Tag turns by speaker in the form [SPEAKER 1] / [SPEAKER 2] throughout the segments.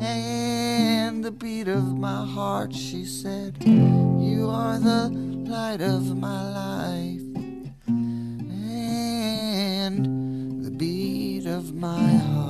[SPEAKER 1] and the beat of my heart. She said, You are the light of my life and the beat of my heart.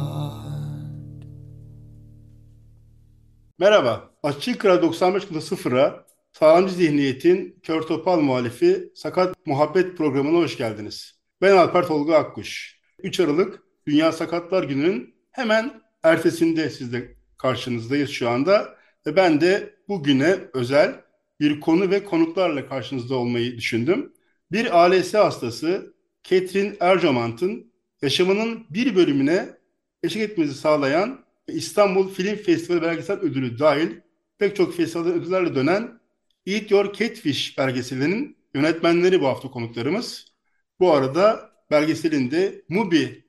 [SPEAKER 2] Merhaba, Açık Radyo 95.0'a Sağlamcı Zihniyet'in Kör Topal muhalifi Sakat Muhabbet programına hoş geldiniz. Ben Alper Tolga Akkuş. 3 Aralık Dünya Sakatlar Günü'nün hemen ertesinde sizle karşınızdayız şu anda. Ve ben de bugüne özel bir konu ve konuklarla karşınızda olmayı düşündüm. Bir ALS hastası Ketrin Ercamant'ın yaşamının bir bölümüne eşlik etmemizi sağlayan İstanbul Film Festivali Belgesel Ödülü dahil pek çok festivalde ödüllerle dönen Eat Your Catfish belgeselinin yönetmenleri bu hafta konuklarımız. Bu arada belgeselin de Mubi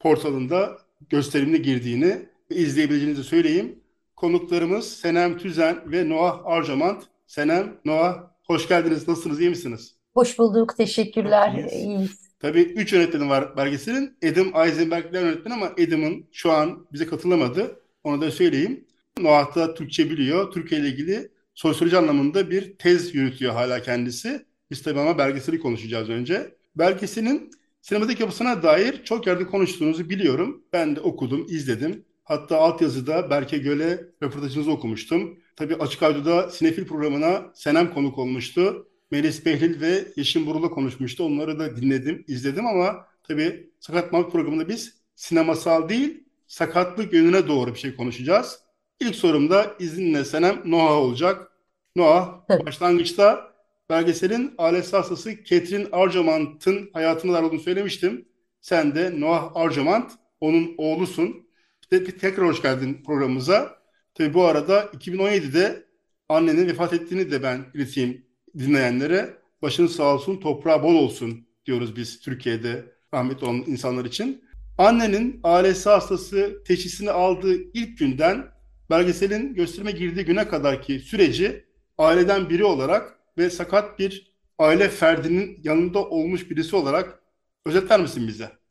[SPEAKER 2] portalında gösterimine girdiğini izleyebileceğinizi söyleyeyim. Konuklarımız Senem Tüzen ve Noah Arcamant. Senem, Noah hoş geldiniz. Nasılsınız, iyi misiniz?
[SPEAKER 3] Hoş bulduk, teşekkürler.
[SPEAKER 2] İyiyiz.
[SPEAKER 3] İyiyiz.
[SPEAKER 2] Tabii üç yönetmeni var belgeselin. Adam Eisenberg'ler yönetmen ama Adam'ın şu an bize katılamadı. Onu da söyleyeyim. Noah da Türkçe biliyor. Türkiye ile ilgili sosyoloji anlamında bir tez yürütüyor hala kendisi. Biz tabii ama belgeseli konuşacağız önce. Belgeselin sinematik yapısına dair çok yerde konuştuğunuzu biliyorum. Ben de okudum, izledim. Hatta altyazıda Berke Göle röportajınızı okumuştum. Tabii Açık Radyo'da Sinefil programına Senem konuk olmuştu. Melis Behlil ve Yeşim Burul'la konuşmuştu. Onları da dinledim, izledim ama tabii Sakat Muhabbet programında biz sinemasal değil, sakatlık yönüne doğru bir şey konuşacağız. İlk sorum da izninle Senem Noah olacak. Noah, başlangıçta belgeselin ALS hastası Ketrin Arcamant'ın hayatına dair olduğunu söylemiştim. Sen de Noah Arcamant, onun oğlusun. Te- tekrar hoş geldin programımıza. Tabii bu arada 2017'de annenin vefat ettiğini de ben ileteyim dinleyenlere. Başın sağ olsun, toprağı bol olsun diyoruz biz Türkiye'de rahmetli olan insanlar için. Annenin ALS hastası teşhisini aldığı ilk günden belgeselin gösterime girdiği güne kadarki süreci aileden biri olarak ve sakat bir aile ferdinin yanında olmuş birisi olarak özetler misin bize?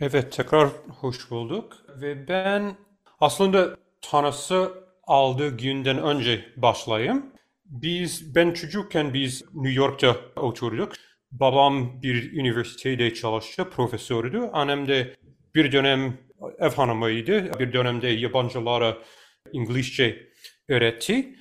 [SPEAKER 4] Evet, tekrar hoş bulduk. Ve ben aslında tanısı aldığı günden önce başlayayım. Biz, ben çocukken biz New York'ta oturduk. Babam bir üniversitede çalıştı, profesördü. Annem de bir dönem ev hanımıydı. Bir dönemde yabancılara İngilizce öğretti.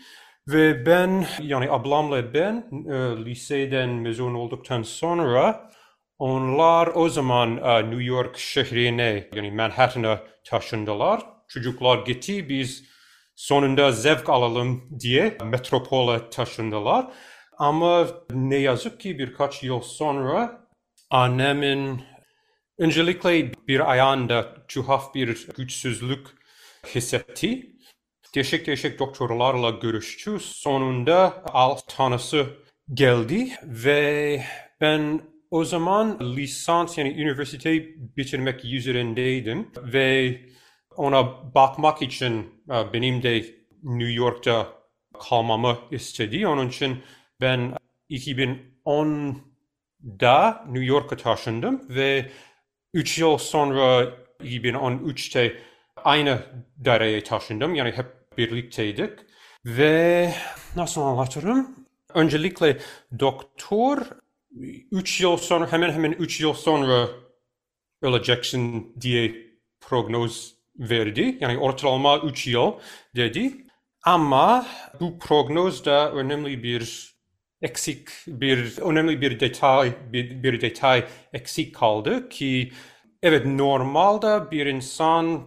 [SPEAKER 4] Ve ben, yani ablamla ben e, liseden mezun olduktan sonra onlar o zaman e, New York şehrine yani Manhattan'a taşındılar. Çocuklar gitti biz sonunda zevk alalım diye metropole taşındılar. Ama ne yazık ki birkaç yıl sonra annemin öncelikle bir ayağında tuhaf bir güçsüzlük hissetti. Değişik değişik doktorlarla görüştü. Sonunda alt tanısı geldi ve ben o zaman lisans yani üniversite bitirmek üzerindeydim ve ona bakmak için e, benim de New York'ta kalmamı istedi. Onun için ben 2010'da New York'a taşındım ve 3 yıl sonra 2013'te aynı daireye taşındım. Yani hep birlikteydik. Ve nasıl anlatırım? Öncelikle doktor 3 yıl sonra hemen hemen 3 yıl sonra öleceksin diye prognoz verdi. Yani ortalama 3 yıl dedi. Ama bu prognozda önemli bir eksik, bir önemli bir detay, bir, bir detay eksik kaldı ki evet normalde bir insan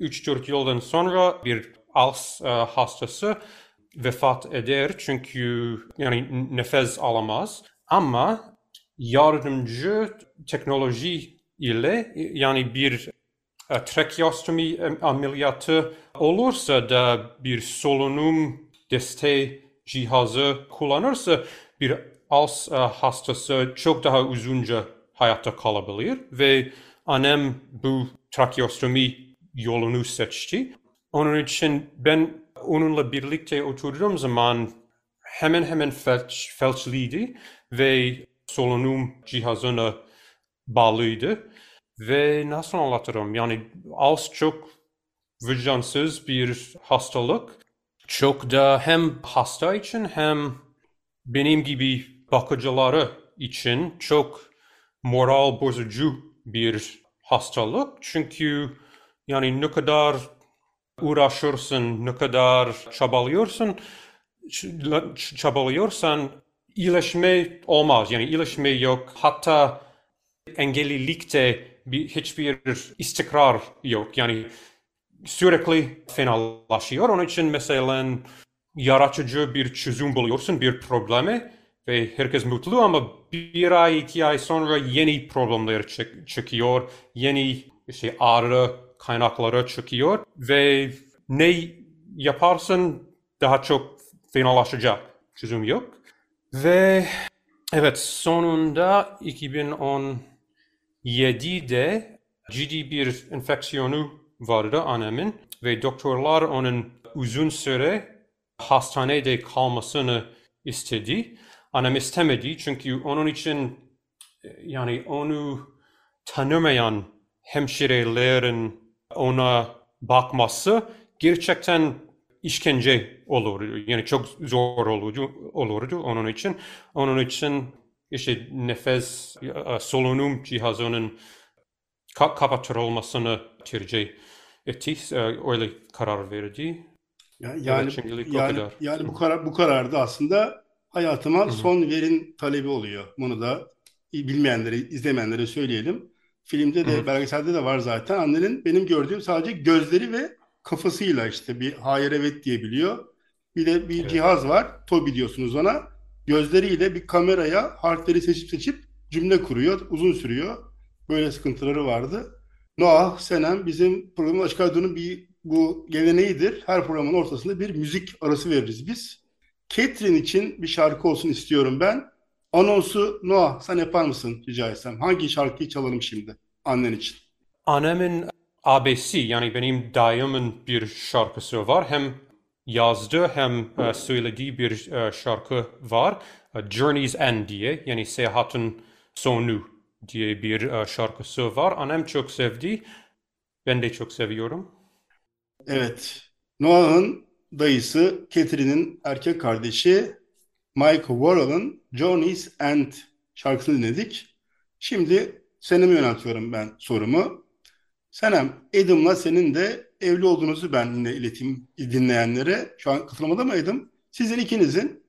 [SPEAKER 4] 3-4 yıldan sonra bir ALS e, hastası vefat eder çünkü yani nefes alamaz. Ama yardımcı teknoloji ile yani bir e, trakeostomi ameliyatı olursa da bir solunum desteği cihazı kullanırsa bir ALS e, hastası çok daha uzunca hayatta kalabilir ve annem bu trakeostomi yolunu seçti. Onun için ben onunla birlikte oturduğum zaman hemen hemen felç, felçliydi ve solunum cihazına bağlıydı. Ve nasıl anlatırım? Yani ALS çok vicdansız bir hastalık. Çok da hem hasta için hem benim gibi bakıcıları için çok moral bozucu bir hastalık. Çünkü yani ne kadar uğraşırsın, ne kadar çabalıyorsun, çabalıyorsan iyileşme olmaz. Yani iyileşme yok. Hatta engellilikte bir, hiçbir istikrar yok. Yani sürekli fenalaşıyor. Onun için mesela yaratıcı bir çözüm buluyorsun bir probleme ve herkes mutlu ama bir ay iki ay sonra yeni problemler çık çıkıyor. Yeni işte ağrı kaynakları çıkıyor ve ne yaparsın daha çok fenalaşacak çözüm yok. Ve evet sonunda 2017'de ciddi bir enfeksiyonu vardı annemin ve doktorlar onun uzun süre hastanede kalmasını istedi. Annem istemedi çünkü onun için yani onu tanımayan hemşirelerin ona bakması gerçekten işkence olurdu. Yani çok zor olurdu, olurdu onun için. Onun için işte nefes solunum cihazının kapatılmasını tercih etti. Öyle karar verdi.
[SPEAKER 2] Yani, yani, evet, yani, yani bu karar bu kararda aslında hayatıma Hı-hı. son verin talebi oluyor. Bunu da bilmeyenlere, izlemeyenlere söyleyelim. Filmde de Hı-hı. belgeselde de var zaten. Annenin benim gördüğüm sadece gözleri ve kafasıyla işte bir hayır evet diyebiliyor. Bir de bir evet. cihaz var. Tobi diyorsunuz ona. Gözleriyle bir kameraya harfleri seçip seçip cümle kuruyor. Uzun sürüyor. Böyle sıkıntıları vardı. Noah Senem bizim programın açık radyonun bir bu geleneğidir. Her programın ortasında bir müzik arası veririz biz. Catherine için bir şarkı olsun istiyorum ben. Anonsu Noah sen yapar mısın rica etsem? Hangi şarkıyı çalalım şimdi annen için?
[SPEAKER 4] Annemin abesi yani benim dayımın bir şarkısı var. Hem yazdı hem e, söylediği bir e, şarkı var. E, Journey's End diye yani seyahatin sonu diye bir şarkısı var. Annem çok sevdi. Ben de çok seviyorum.
[SPEAKER 2] Evet. Noah'ın dayısı Catherine'in erkek kardeşi Michael Warhol'ın Journey's End şarkısını dinledik. Şimdi Senem'e yöneltiyorum ben sorumu. Senem, Adam'la senin de evli olduğunuzu ben ileteyim dinleyenlere. Şu an katılmada mı Adam? Sizin ikinizin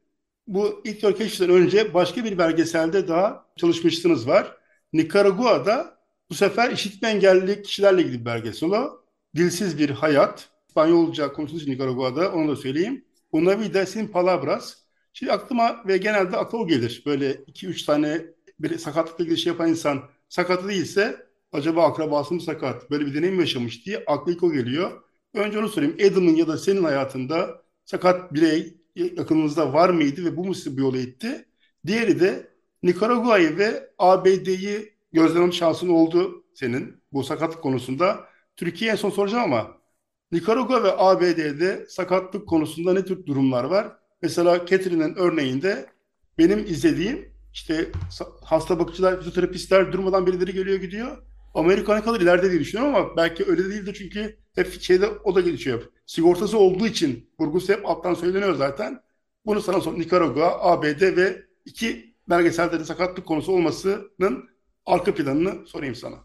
[SPEAKER 2] bu ilk keşiften önce başka bir belgeselde daha çalışmıştınız var. Nikaragua'da bu sefer işitme engelli kişilerle ilgili bir belgesel o. Dilsiz bir hayat. İspanyolca konuşulmuş Nikaragua'da onu da söyleyeyim. Una vida sin palabras. Şimdi aklıma ve genelde akıl gelir. Böyle iki üç tane bir sakatlıkla ilgili şey yapan insan sakatı değilse acaba akrabası mı sakat? Böyle bir deneyim yaşamış diye aklı ilk o geliyor. Önce onu sorayım. Adam'ın ya da senin hayatında sakat birey yakınınızda var mıydı ve bu mu sizi bu yola itti? Diğeri de Nikaragua'yı ve ABD'yi gözlemem şansın oldu senin bu sakatlık konusunda. Türkiye'ye en son soracağım ama Nikaragua ve ABD'de sakatlık konusunda ne tür durumlar var? Mesela Catherine'in örneğinde benim izlediğim işte hasta bakıcılar, fizyoterapistler durmadan birileri geliyor gidiyor. Amerika ne kadar ileride diye düşünüyorum ama belki öyle de değildir çünkü hep şeyde o da gelişiyor. Sigortası olduğu için vurgusu hep alttan söyleniyor zaten. Bunu sana son Nikaragua, ABD ve iki belgeselde de sakatlık konusu olmasının arka planını sorayım sana.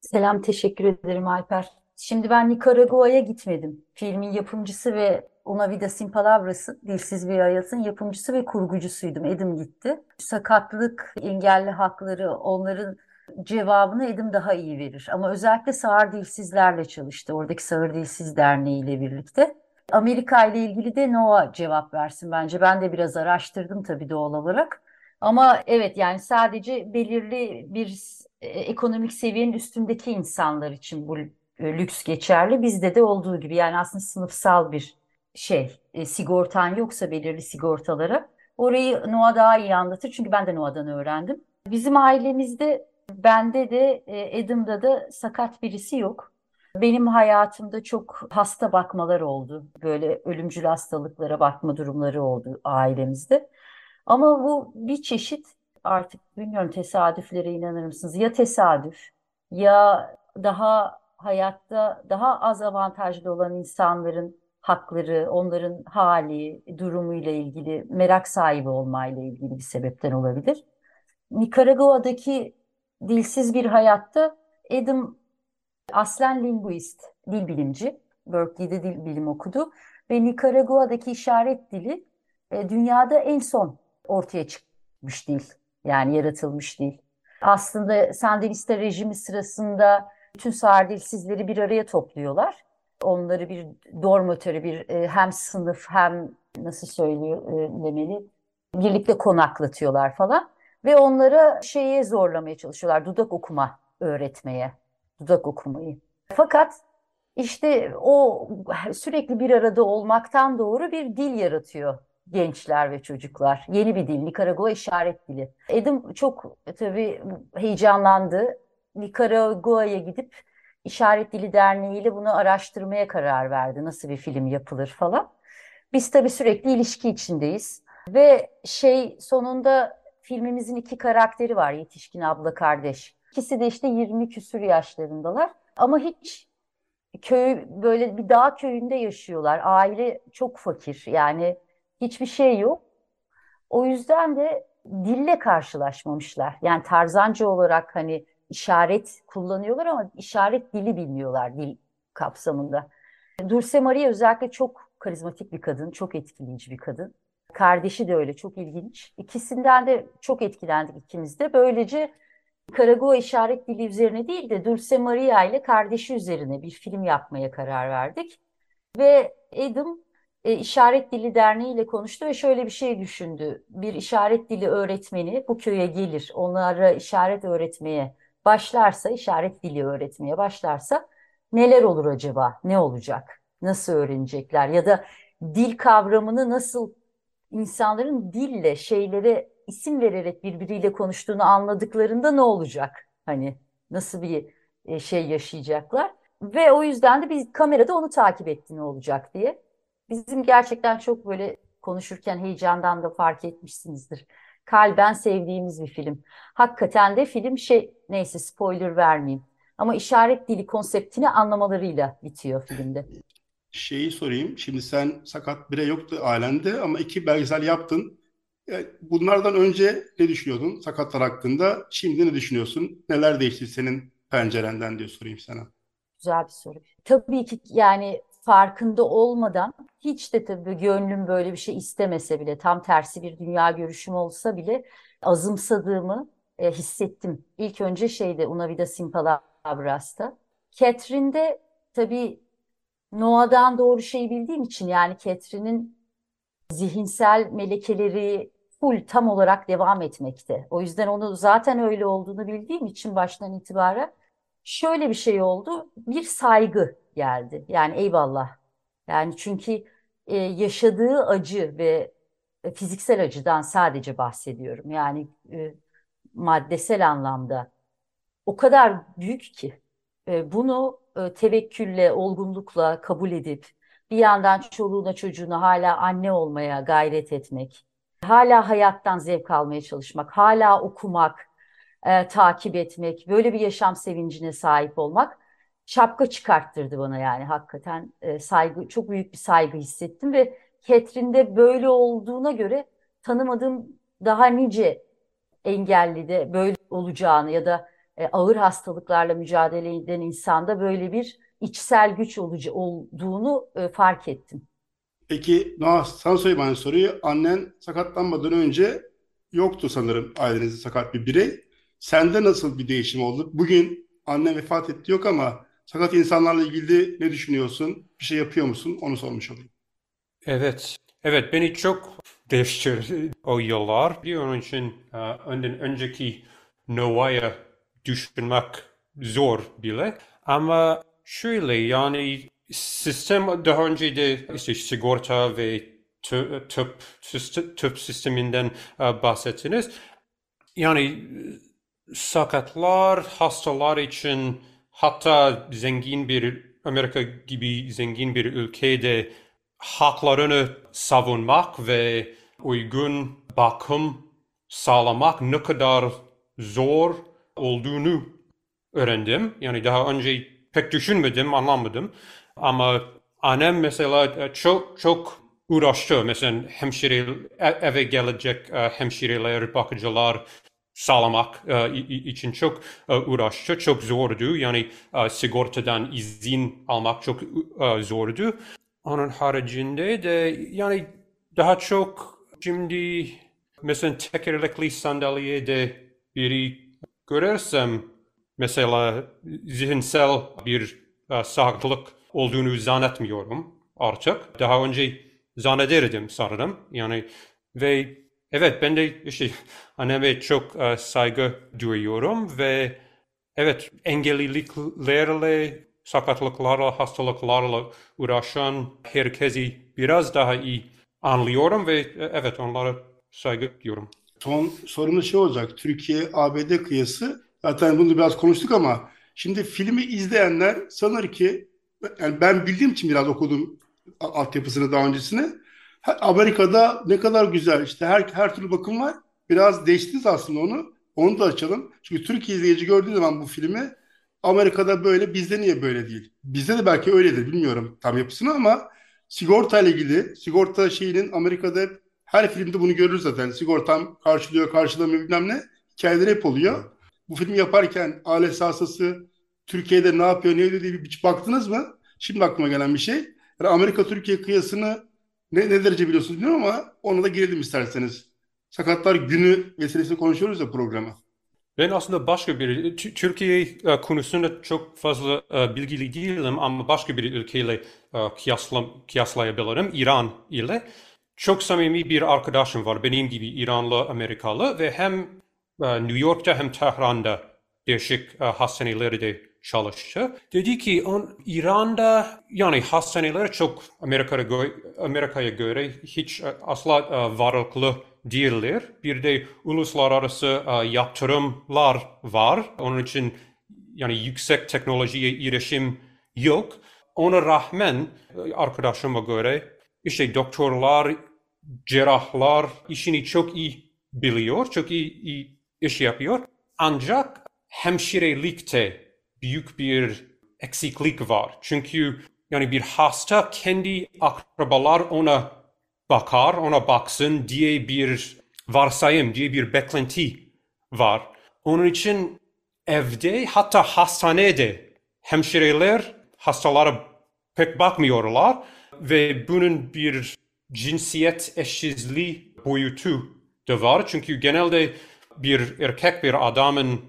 [SPEAKER 3] Selam, teşekkür ederim Alper. Şimdi ben Nikaragua'ya gitmedim. Filmin yapımcısı ve Una Vida Sin Palabras'ın, Dilsiz Bir Hayat'ın yapımcısı ve kurgucusuydum. Edim gitti. Sakatlık, engelli hakları, onların cevabını Edim daha iyi verir. Ama özellikle sağır dilsizlerle çalıştı. Oradaki Sağır Dilsiz Derneği ile birlikte. Amerika ile ilgili de Noah cevap versin bence. Ben de biraz araştırdım tabii doğal olarak. Ama evet yani sadece belirli bir e, ekonomik seviyenin üstündeki insanlar için bu e, lüks geçerli. Bizde de olduğu gibi yani aslında sınıfsal bir şey. E, sigortan yoksa belirli sigortalara. Orayı Noah daha iyi anlatır çünkü ben de Noah'dan öğrendim. Bizim ailemizde bende de e, Adam'da da sakat birisi yok. Benim hayatımda çok hasta bakmalar oldu. Böyle ölümcül hastalıklara bakma durumları oldu ailemizde. Ama bu bir çeşit artık bilmiyorum tesadüflere inanır mısınız? Ya tesadüf ya daha hayatta daha az avantajlı olan insanların hakları, onların hali, durumuyla ilgili merak sahibi olmayla ilgili bir sebepten olabilir. Nikaragua'daki dilsiz bir hayatta Adam aslen linguist, dil bilimci. Berkeley'de dil bilim okudu ve Nikaragua'daki işaret dili e, dünyada en son ortaya çıkmış dil. Yani yaratılmış dil. Aslında Sandinista rejimi sırasında bütün sağır dilsizleri bir araya topluyorlar. Onları bir dormitory, bir e, hem sınıf hem nasıl söylüyor e, demeli birlikte konaklatıyorlar falan. Ve onlara şeye zorlamaya çalışıyorlar, dudak okuma öğretmeye, dudak okumayı. Fakat işte o sürekli bir arada olmaktan doğru bir dil yaratıyor gençler ve çocuklar. Yeni bir dil, Nikaragua işaret dili. Edim çok tabii heyecanlandı. Nikaragua'ya gidip İşaret Dili Derneği ile bunu araştırmaya karar verdi. Nasıl bir film yapılır falan. Biz tabii sürekli ilişki içindeyiz. Ve şey sonunda filmimizin iki karakteri var yetişkin abla kardeş. İkisi de işte 20 küsür yaşlarındalar. Ama hiç köy böyle bir dağ köyünde yaşıyorlar. Aile çok fakir yani hiçbir şey yok. O yüzden de dille karşılaşmamışlar. Yani tarzanca olarak hani işaret kullanıyorlar ama işaret dili bilmiyorlar dil kapsamında. Dulce Maria özellikle çok karizmatik bir kadın, çok etkileyici bir kadın. Kardeşi de öyle, çok ilginç. İkisinden de çok etkilendik ikimiz de. Böylece Nikaragua işaret dili üzerine değil de Dulce Maria ile kardeşi üzerine bir film yapmaya karar verdik. Ve Adam e, İşaret Dili Derneği ile konuştu ve şöyle bir şey düşündü. Bir işaret dili öğretmeni bu köye gelir, onlara işaret öğretmeye başlarsa, işaret dili öğretmeye başlarsa neler olur acaba? Ne olacak? Nasıl öğrenecekler? Ya da dil kavramını nasıl insanların dille şeylere isim vererek birbiriyle konuştuğunu anladıklarında ne olacak? Hani nasıl bir e, şey yaşayacaklar? Ve o yüzden de biz kamerada onu takip etti ne olacak diye. Bizim gerçekten çok böyle konuşurken heyecandan da fark etmişsinizdir. Kalben sevdiğimiz bir film. Hakikaten de film şey neyse spoiler vermeyeyim. Ama işaret dili konseptini anlamalarıyla bitiyor filmde.
[SPEAKER 2] Şeyi sorayım. Şimdi sen sakat bire yoktu ailende ama iki belgesel yaptın. Bunlardan önce ne düşünüyordun sakatlar hakkında? Şimdi ne düşünüyorsun? Neler değişti senin pencerenden diye sorayım sana.
[SPEAKER 3] Güzel bir soru. Tabii ki yani farkında olmadan hiç de tabii gönlüm böyle bir şey istemese bile tam tersi bir dünya görüşüm olsa bile azımsadığımı e, hissettim. İlk önce şeyde Una Vida Sin Palabras'ta. Catherine'de tabii Noah'dan doğru şeyi bildiğim için yani Catherine'in zihinsel melekeleri full tam olarak devam etmekte. O yüzden onu zaten öyle olduğunu bildiğim için baştan itibaren şöyle bir şey oldu. Bir saygı geldi. Yani eyvallah. Yani çünkü e, yaşadığı acı ve e, fiziksel acıdan sadece bahsediyorum. Yani e, maddesel anlamda o kadar büyük ki e, bunu e, tevekkülle, olgunlukla kabul edip bir yandan çoluğuna çocuğuna hala anne olmaya gayret etmek, hala hayattan zevk almaya çalışmak, hala okumak, e, takip etmek, böyle bir yaşam sevincine sahip olmak şapka çıkarttırdı bana yani. Hakikaten e, saygı çok büyük bir saygı hissettim ve Catherine'de böyle olduğuna göre tanımadığım daha nice engelli de böyle olacağını ya da e, ağır hastalıklarla mücadele eden insanda böyle bir içsel güç olucu olduğunu e, fark ettim.
[SPEAKER 2] Peki Noah sana sorayım aynı soruyu. Annen sakatlanmadan önce yoktu sanırım ailenizde sakat bir birey. Sende nasıl bir değişim oldu? Bugün anne vefat etti yok ama sakat insanlarla ilgili ne düşünüyorsun? Bir şey yapıyor musun? Onu sormuş olayım.
[SPEAKER 4] Evet. Evet beni çok değiştirdi o yıllar. Bir onun için e, önden önceki Noah'ya düşünmek zor bile. Ama şöyle yani sistem daha önce de işte sigorta ve tüp, tüp, sisteminden e, bahsettiniz. Yani sakatlar, hastalar için hatta zengin bir Amerika gibi zengin bir ülkede haklarını savunmak ve uygun bakım sağlamak ne kadar zor olduğunu öğrendim. Yani daha önce pek düşünmedim, anlamadım. Ama annem mesela çok çok uğraştı. Mesela hemşire, eve gelecek e, hemşireler, bakıcılar sağlamak e, için çok e, uğraştı. Çok zordu. Yani sigortadan izin almak çok zordu. Onun haricinde de yani daha çok şimdi mesela tekerlekli sandalyede biri görersem mesela zihinsel bir uh, sağlık olduğunu zannetmiyorum artık. Daha önce zannederdim sanırım. Yani ve evet ben de işte anneme çok uh, saygı duyuyorum ve evet engelliliklerle sakatlıklarla, hastalıklarla uğraşan herkesi biraz daha iyi anlıyorum ve evet onlara saygı duyuyorum.
[SPEAKER 2] Son sorumuz şey olacak. Türkiye-ABD kıyası. Zaten bunu biraz konuştuk ama şimdi filmi izleyenler sanır ki yani ben bildiğim için biraz okudum altyapısını daha öncesine. Amerika'da ne kadar güzel işte her her türlü bakım var. Biraz değiştiniz aslında onu. Onu da açalım. Çünkü Türkiye izleyici gördüğü zaman bu filmi Amerika'da böyle bizde niye böyle değil? Bizde de belki öyledir bilmiyorum tam yapısını ama sigorta ile ilgili sigorta şeyinin Amerika'da her filmde bunu görürüz zaten. Sigortam karşılıyor karşılamıyor bilmem ne. Hikayeler hep oluyor. Bu filmi yaparken aile sahası Türkiye'de ne yapıyor ne ediyor diye bir baktınız mı? Şimdi aklıma gelen bir şey. Yani Amerika-Türkiye kıyasını ne, ne derece biliyorsunuz bilmiyorum ama ona da girelim isterseniz. Sakatlar günü vesilesiyle konuşuyoruz ya programa.
[SPEAKER 4] Ben aslında başka bir Türkiye e, konusunda çok fazla e, bilgili değilim ama başka bir ülkeyle e, kıyasla, kıyaslayabilirim İran ile. Çok samimi bir arkadaşım var benim gibi İranlı Amerikalı ve hem New York'ta hem Tehran'da değişik hastanelerde çalıştı. Dedi ki on, İran'da yani hastaneler çok Amerika'ya göre, Amerika'ya göre hiç asla varlıklı değiller. Bir de uluslararası yatırımlar var. Onun için yani yüksek teknolojiye erişim yok. Ona rağmen arkadaşıma göre işte doktorlar, cerrahlar işini çok iyi biliyor, çok iyi, iyi iş yapıyor. Ancak hemşirelikte büyük bir eksiklik var. Çünkü yani bir hasta kendi akrabalar ona bakar, ona baksın diye bir varsayım, diye bir beklenti var. Onun için evde hatta hastanede hemşireler hastalara pek bakmıyorlar ve bunun bir cinsiyet eşitsizliği boyutu da var. Çünkü genelde bir erkek bir adamın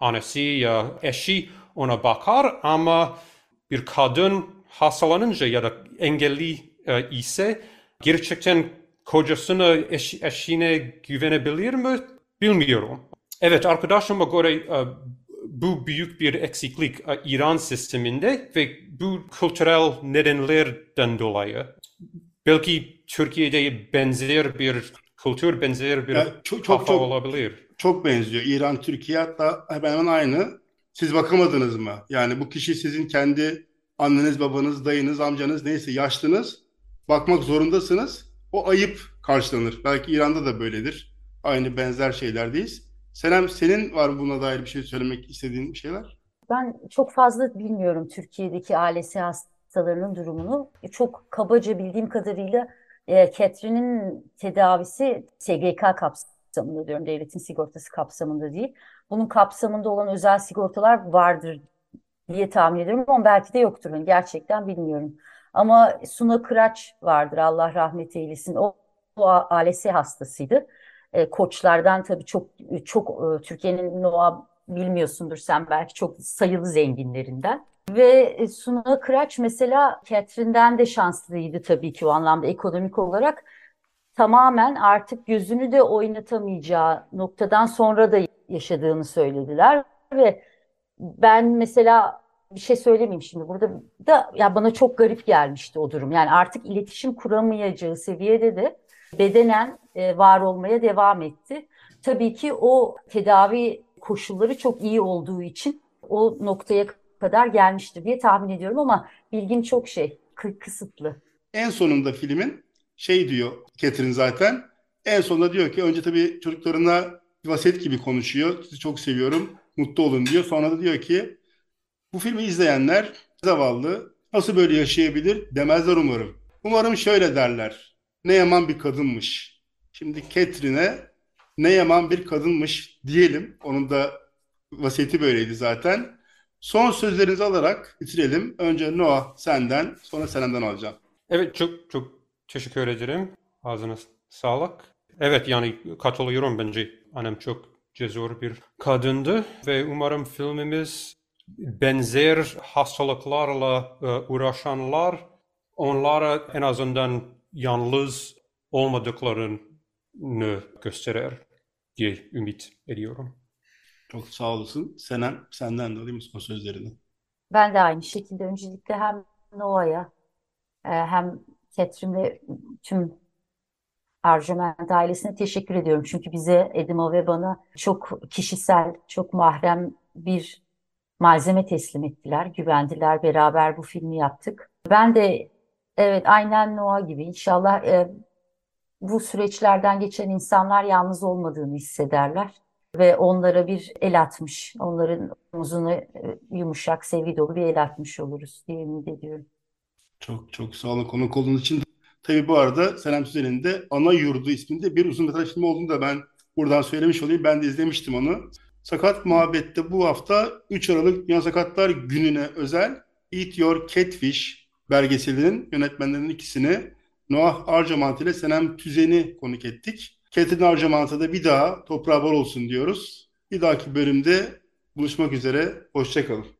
[SPEAKER 4] annesi ya eşi ona bakar ama bir kadın hastalanınca ya da engelli e, ise gerçekten kocasına eş, eşine güvenebilir mi bilmiyorum. Evet arkadaşıma göre e, bu büyük bir eksiklik İran sisteminde ve bu kültürel nedenlerden dolayı. Belki Türkiye'de benzer bir kültür, benzer bir yani çok, çok, çok, olabilir.
[SPEAKER 2] Çok benziyor. İran, Türkiye hatta hemen hemen aynı. Siz bakamadınız mı? Yani bu kişi sizin kendi anneniz, babanız, dayınız, amcanız neyse yaşlınız bakmak zorundasınız. O ayıp karşılanır. Belki İran'da da böyledir. Aynı benzer şeylerdeyiz. Senem senin var buna dair bir şey söylemek istediğin bir şeyler?
[SPEAKER 3] Ben çok fazla bilmiyorum Türkiye'deki ailesi hastalarının durumunu. Çok kabaca bildiğim kadarıyla e, Catherine'in tedavisi SGK kapsamında diyorum. Devletin sigortası kapsamında değil. Bunun kapsamında olan özel sigortalar vardır diye tahmin ediyorum ama belki de yoktur. Gerçekten bilmiyorum. Ama Suna Kıraç vardır Allah rahmet eylesin. O, o ALS hastasıydı. E, koçlardan tabii çok çok e, Türkiye'nin Noah bilmiyorsundur sen belki çok sayılı zenginlerinden. Ve e, Suna Kıraç mesela Catherine'den de şanslıydı tabii ki o anlamda ekonomik olarak. Tamamen artık gözünü de oynatamayacağı noktadan sonra da yaşadığını söylediler. Ve ben mesela bir şey söylemeyeyim şimdi burada da ya bana çok garip gelmişti o durum. Yani artık iletişim kuramayacağı seviyede de bedenen e, var olmaya devam etti. Tabii ki o tedavi koşulları çok iyi olduğu için o noktaya kadar gelmiştir diye tahmin ediyorum ama bilgim çok şey, kısıtlı.
[SPEAKER 2] En sonunda filmin şey diyor Catherine zaten. En sonunda diyor ki önce tabii çocuklarına vasiyet gibi konuşuyor. Sizi çok seviyorum, mutlu olun diyor. Sonra da diyor ki bu filmi izleyenler zavallı nasıl böyle yaşayabilir demezler umarım. Umarım şöyle derler. Ne yaman bir kadınmış. Şimdi Catherine'e ne yaman bir kadınmış diyelim. Onun da vasiyeti böyleydi zaten. Son sözlerinizi alarak bitirelim. Önce Noah senden, sonra Senem'den alacağım.
[SPEAKER 4] Evet çok çok teşekkür ederim. Ağzına sağlık. Evet yani katılıyorum bence. Annem çok cesur bir kadındı ve umarım filmimiz benzer hastalıklarla e, uğraşanlar onlara en azından yalnız olmadıklarını gösterir diye ümit ediyorum.
[SPEAKER 2] Çok sağ olasın. Senem, senden de alayım son sözlerini.
[SPEAKER 3] Ben de aynı şekilde öncelikle hem Noah'ya e, hem Catherine ve tüm Arjament ailesine teşekkür ediyorum. Çünkü bize, Edimo ve bana çok kişisel, çok mahrem bir malzeme teslim ettiler, güvendiler. Beraber bu filmi yaptık. Ben de evet aynen Noah gibi inşallah e, bu süreçlerden geçen insanlar yalnız olmadığını hissederler ve onlara bir el atmış, onların omuzuna e, yumuşak, sevgi dolu bir el atmış oluruz diye ümit ediyorum.
[SPEAKER 2] Çok çok sağ olun konuk olduğunuz için. Tabii bu arada Senem Süzen'in de Ana Yurdu isminde bir uzun metraj filmi olduğunu da ben buradan söylemiş olayım. Ben de izlemiştim onu. Sakat Muhabbet'te bu hafta 3 Aralık Dünya Sakatlar Günü'ne özel Eat Your Catfish belgeselinin yönetmenlerinin ikisini Noah Arcamant ile Senem Tüzen'i konuk ettik. Catherine Arcamant'a da bir daha toprağı bol olsun diyoruz. Bir dahaki bölümde buluşmak üzere. Hoşçakalın.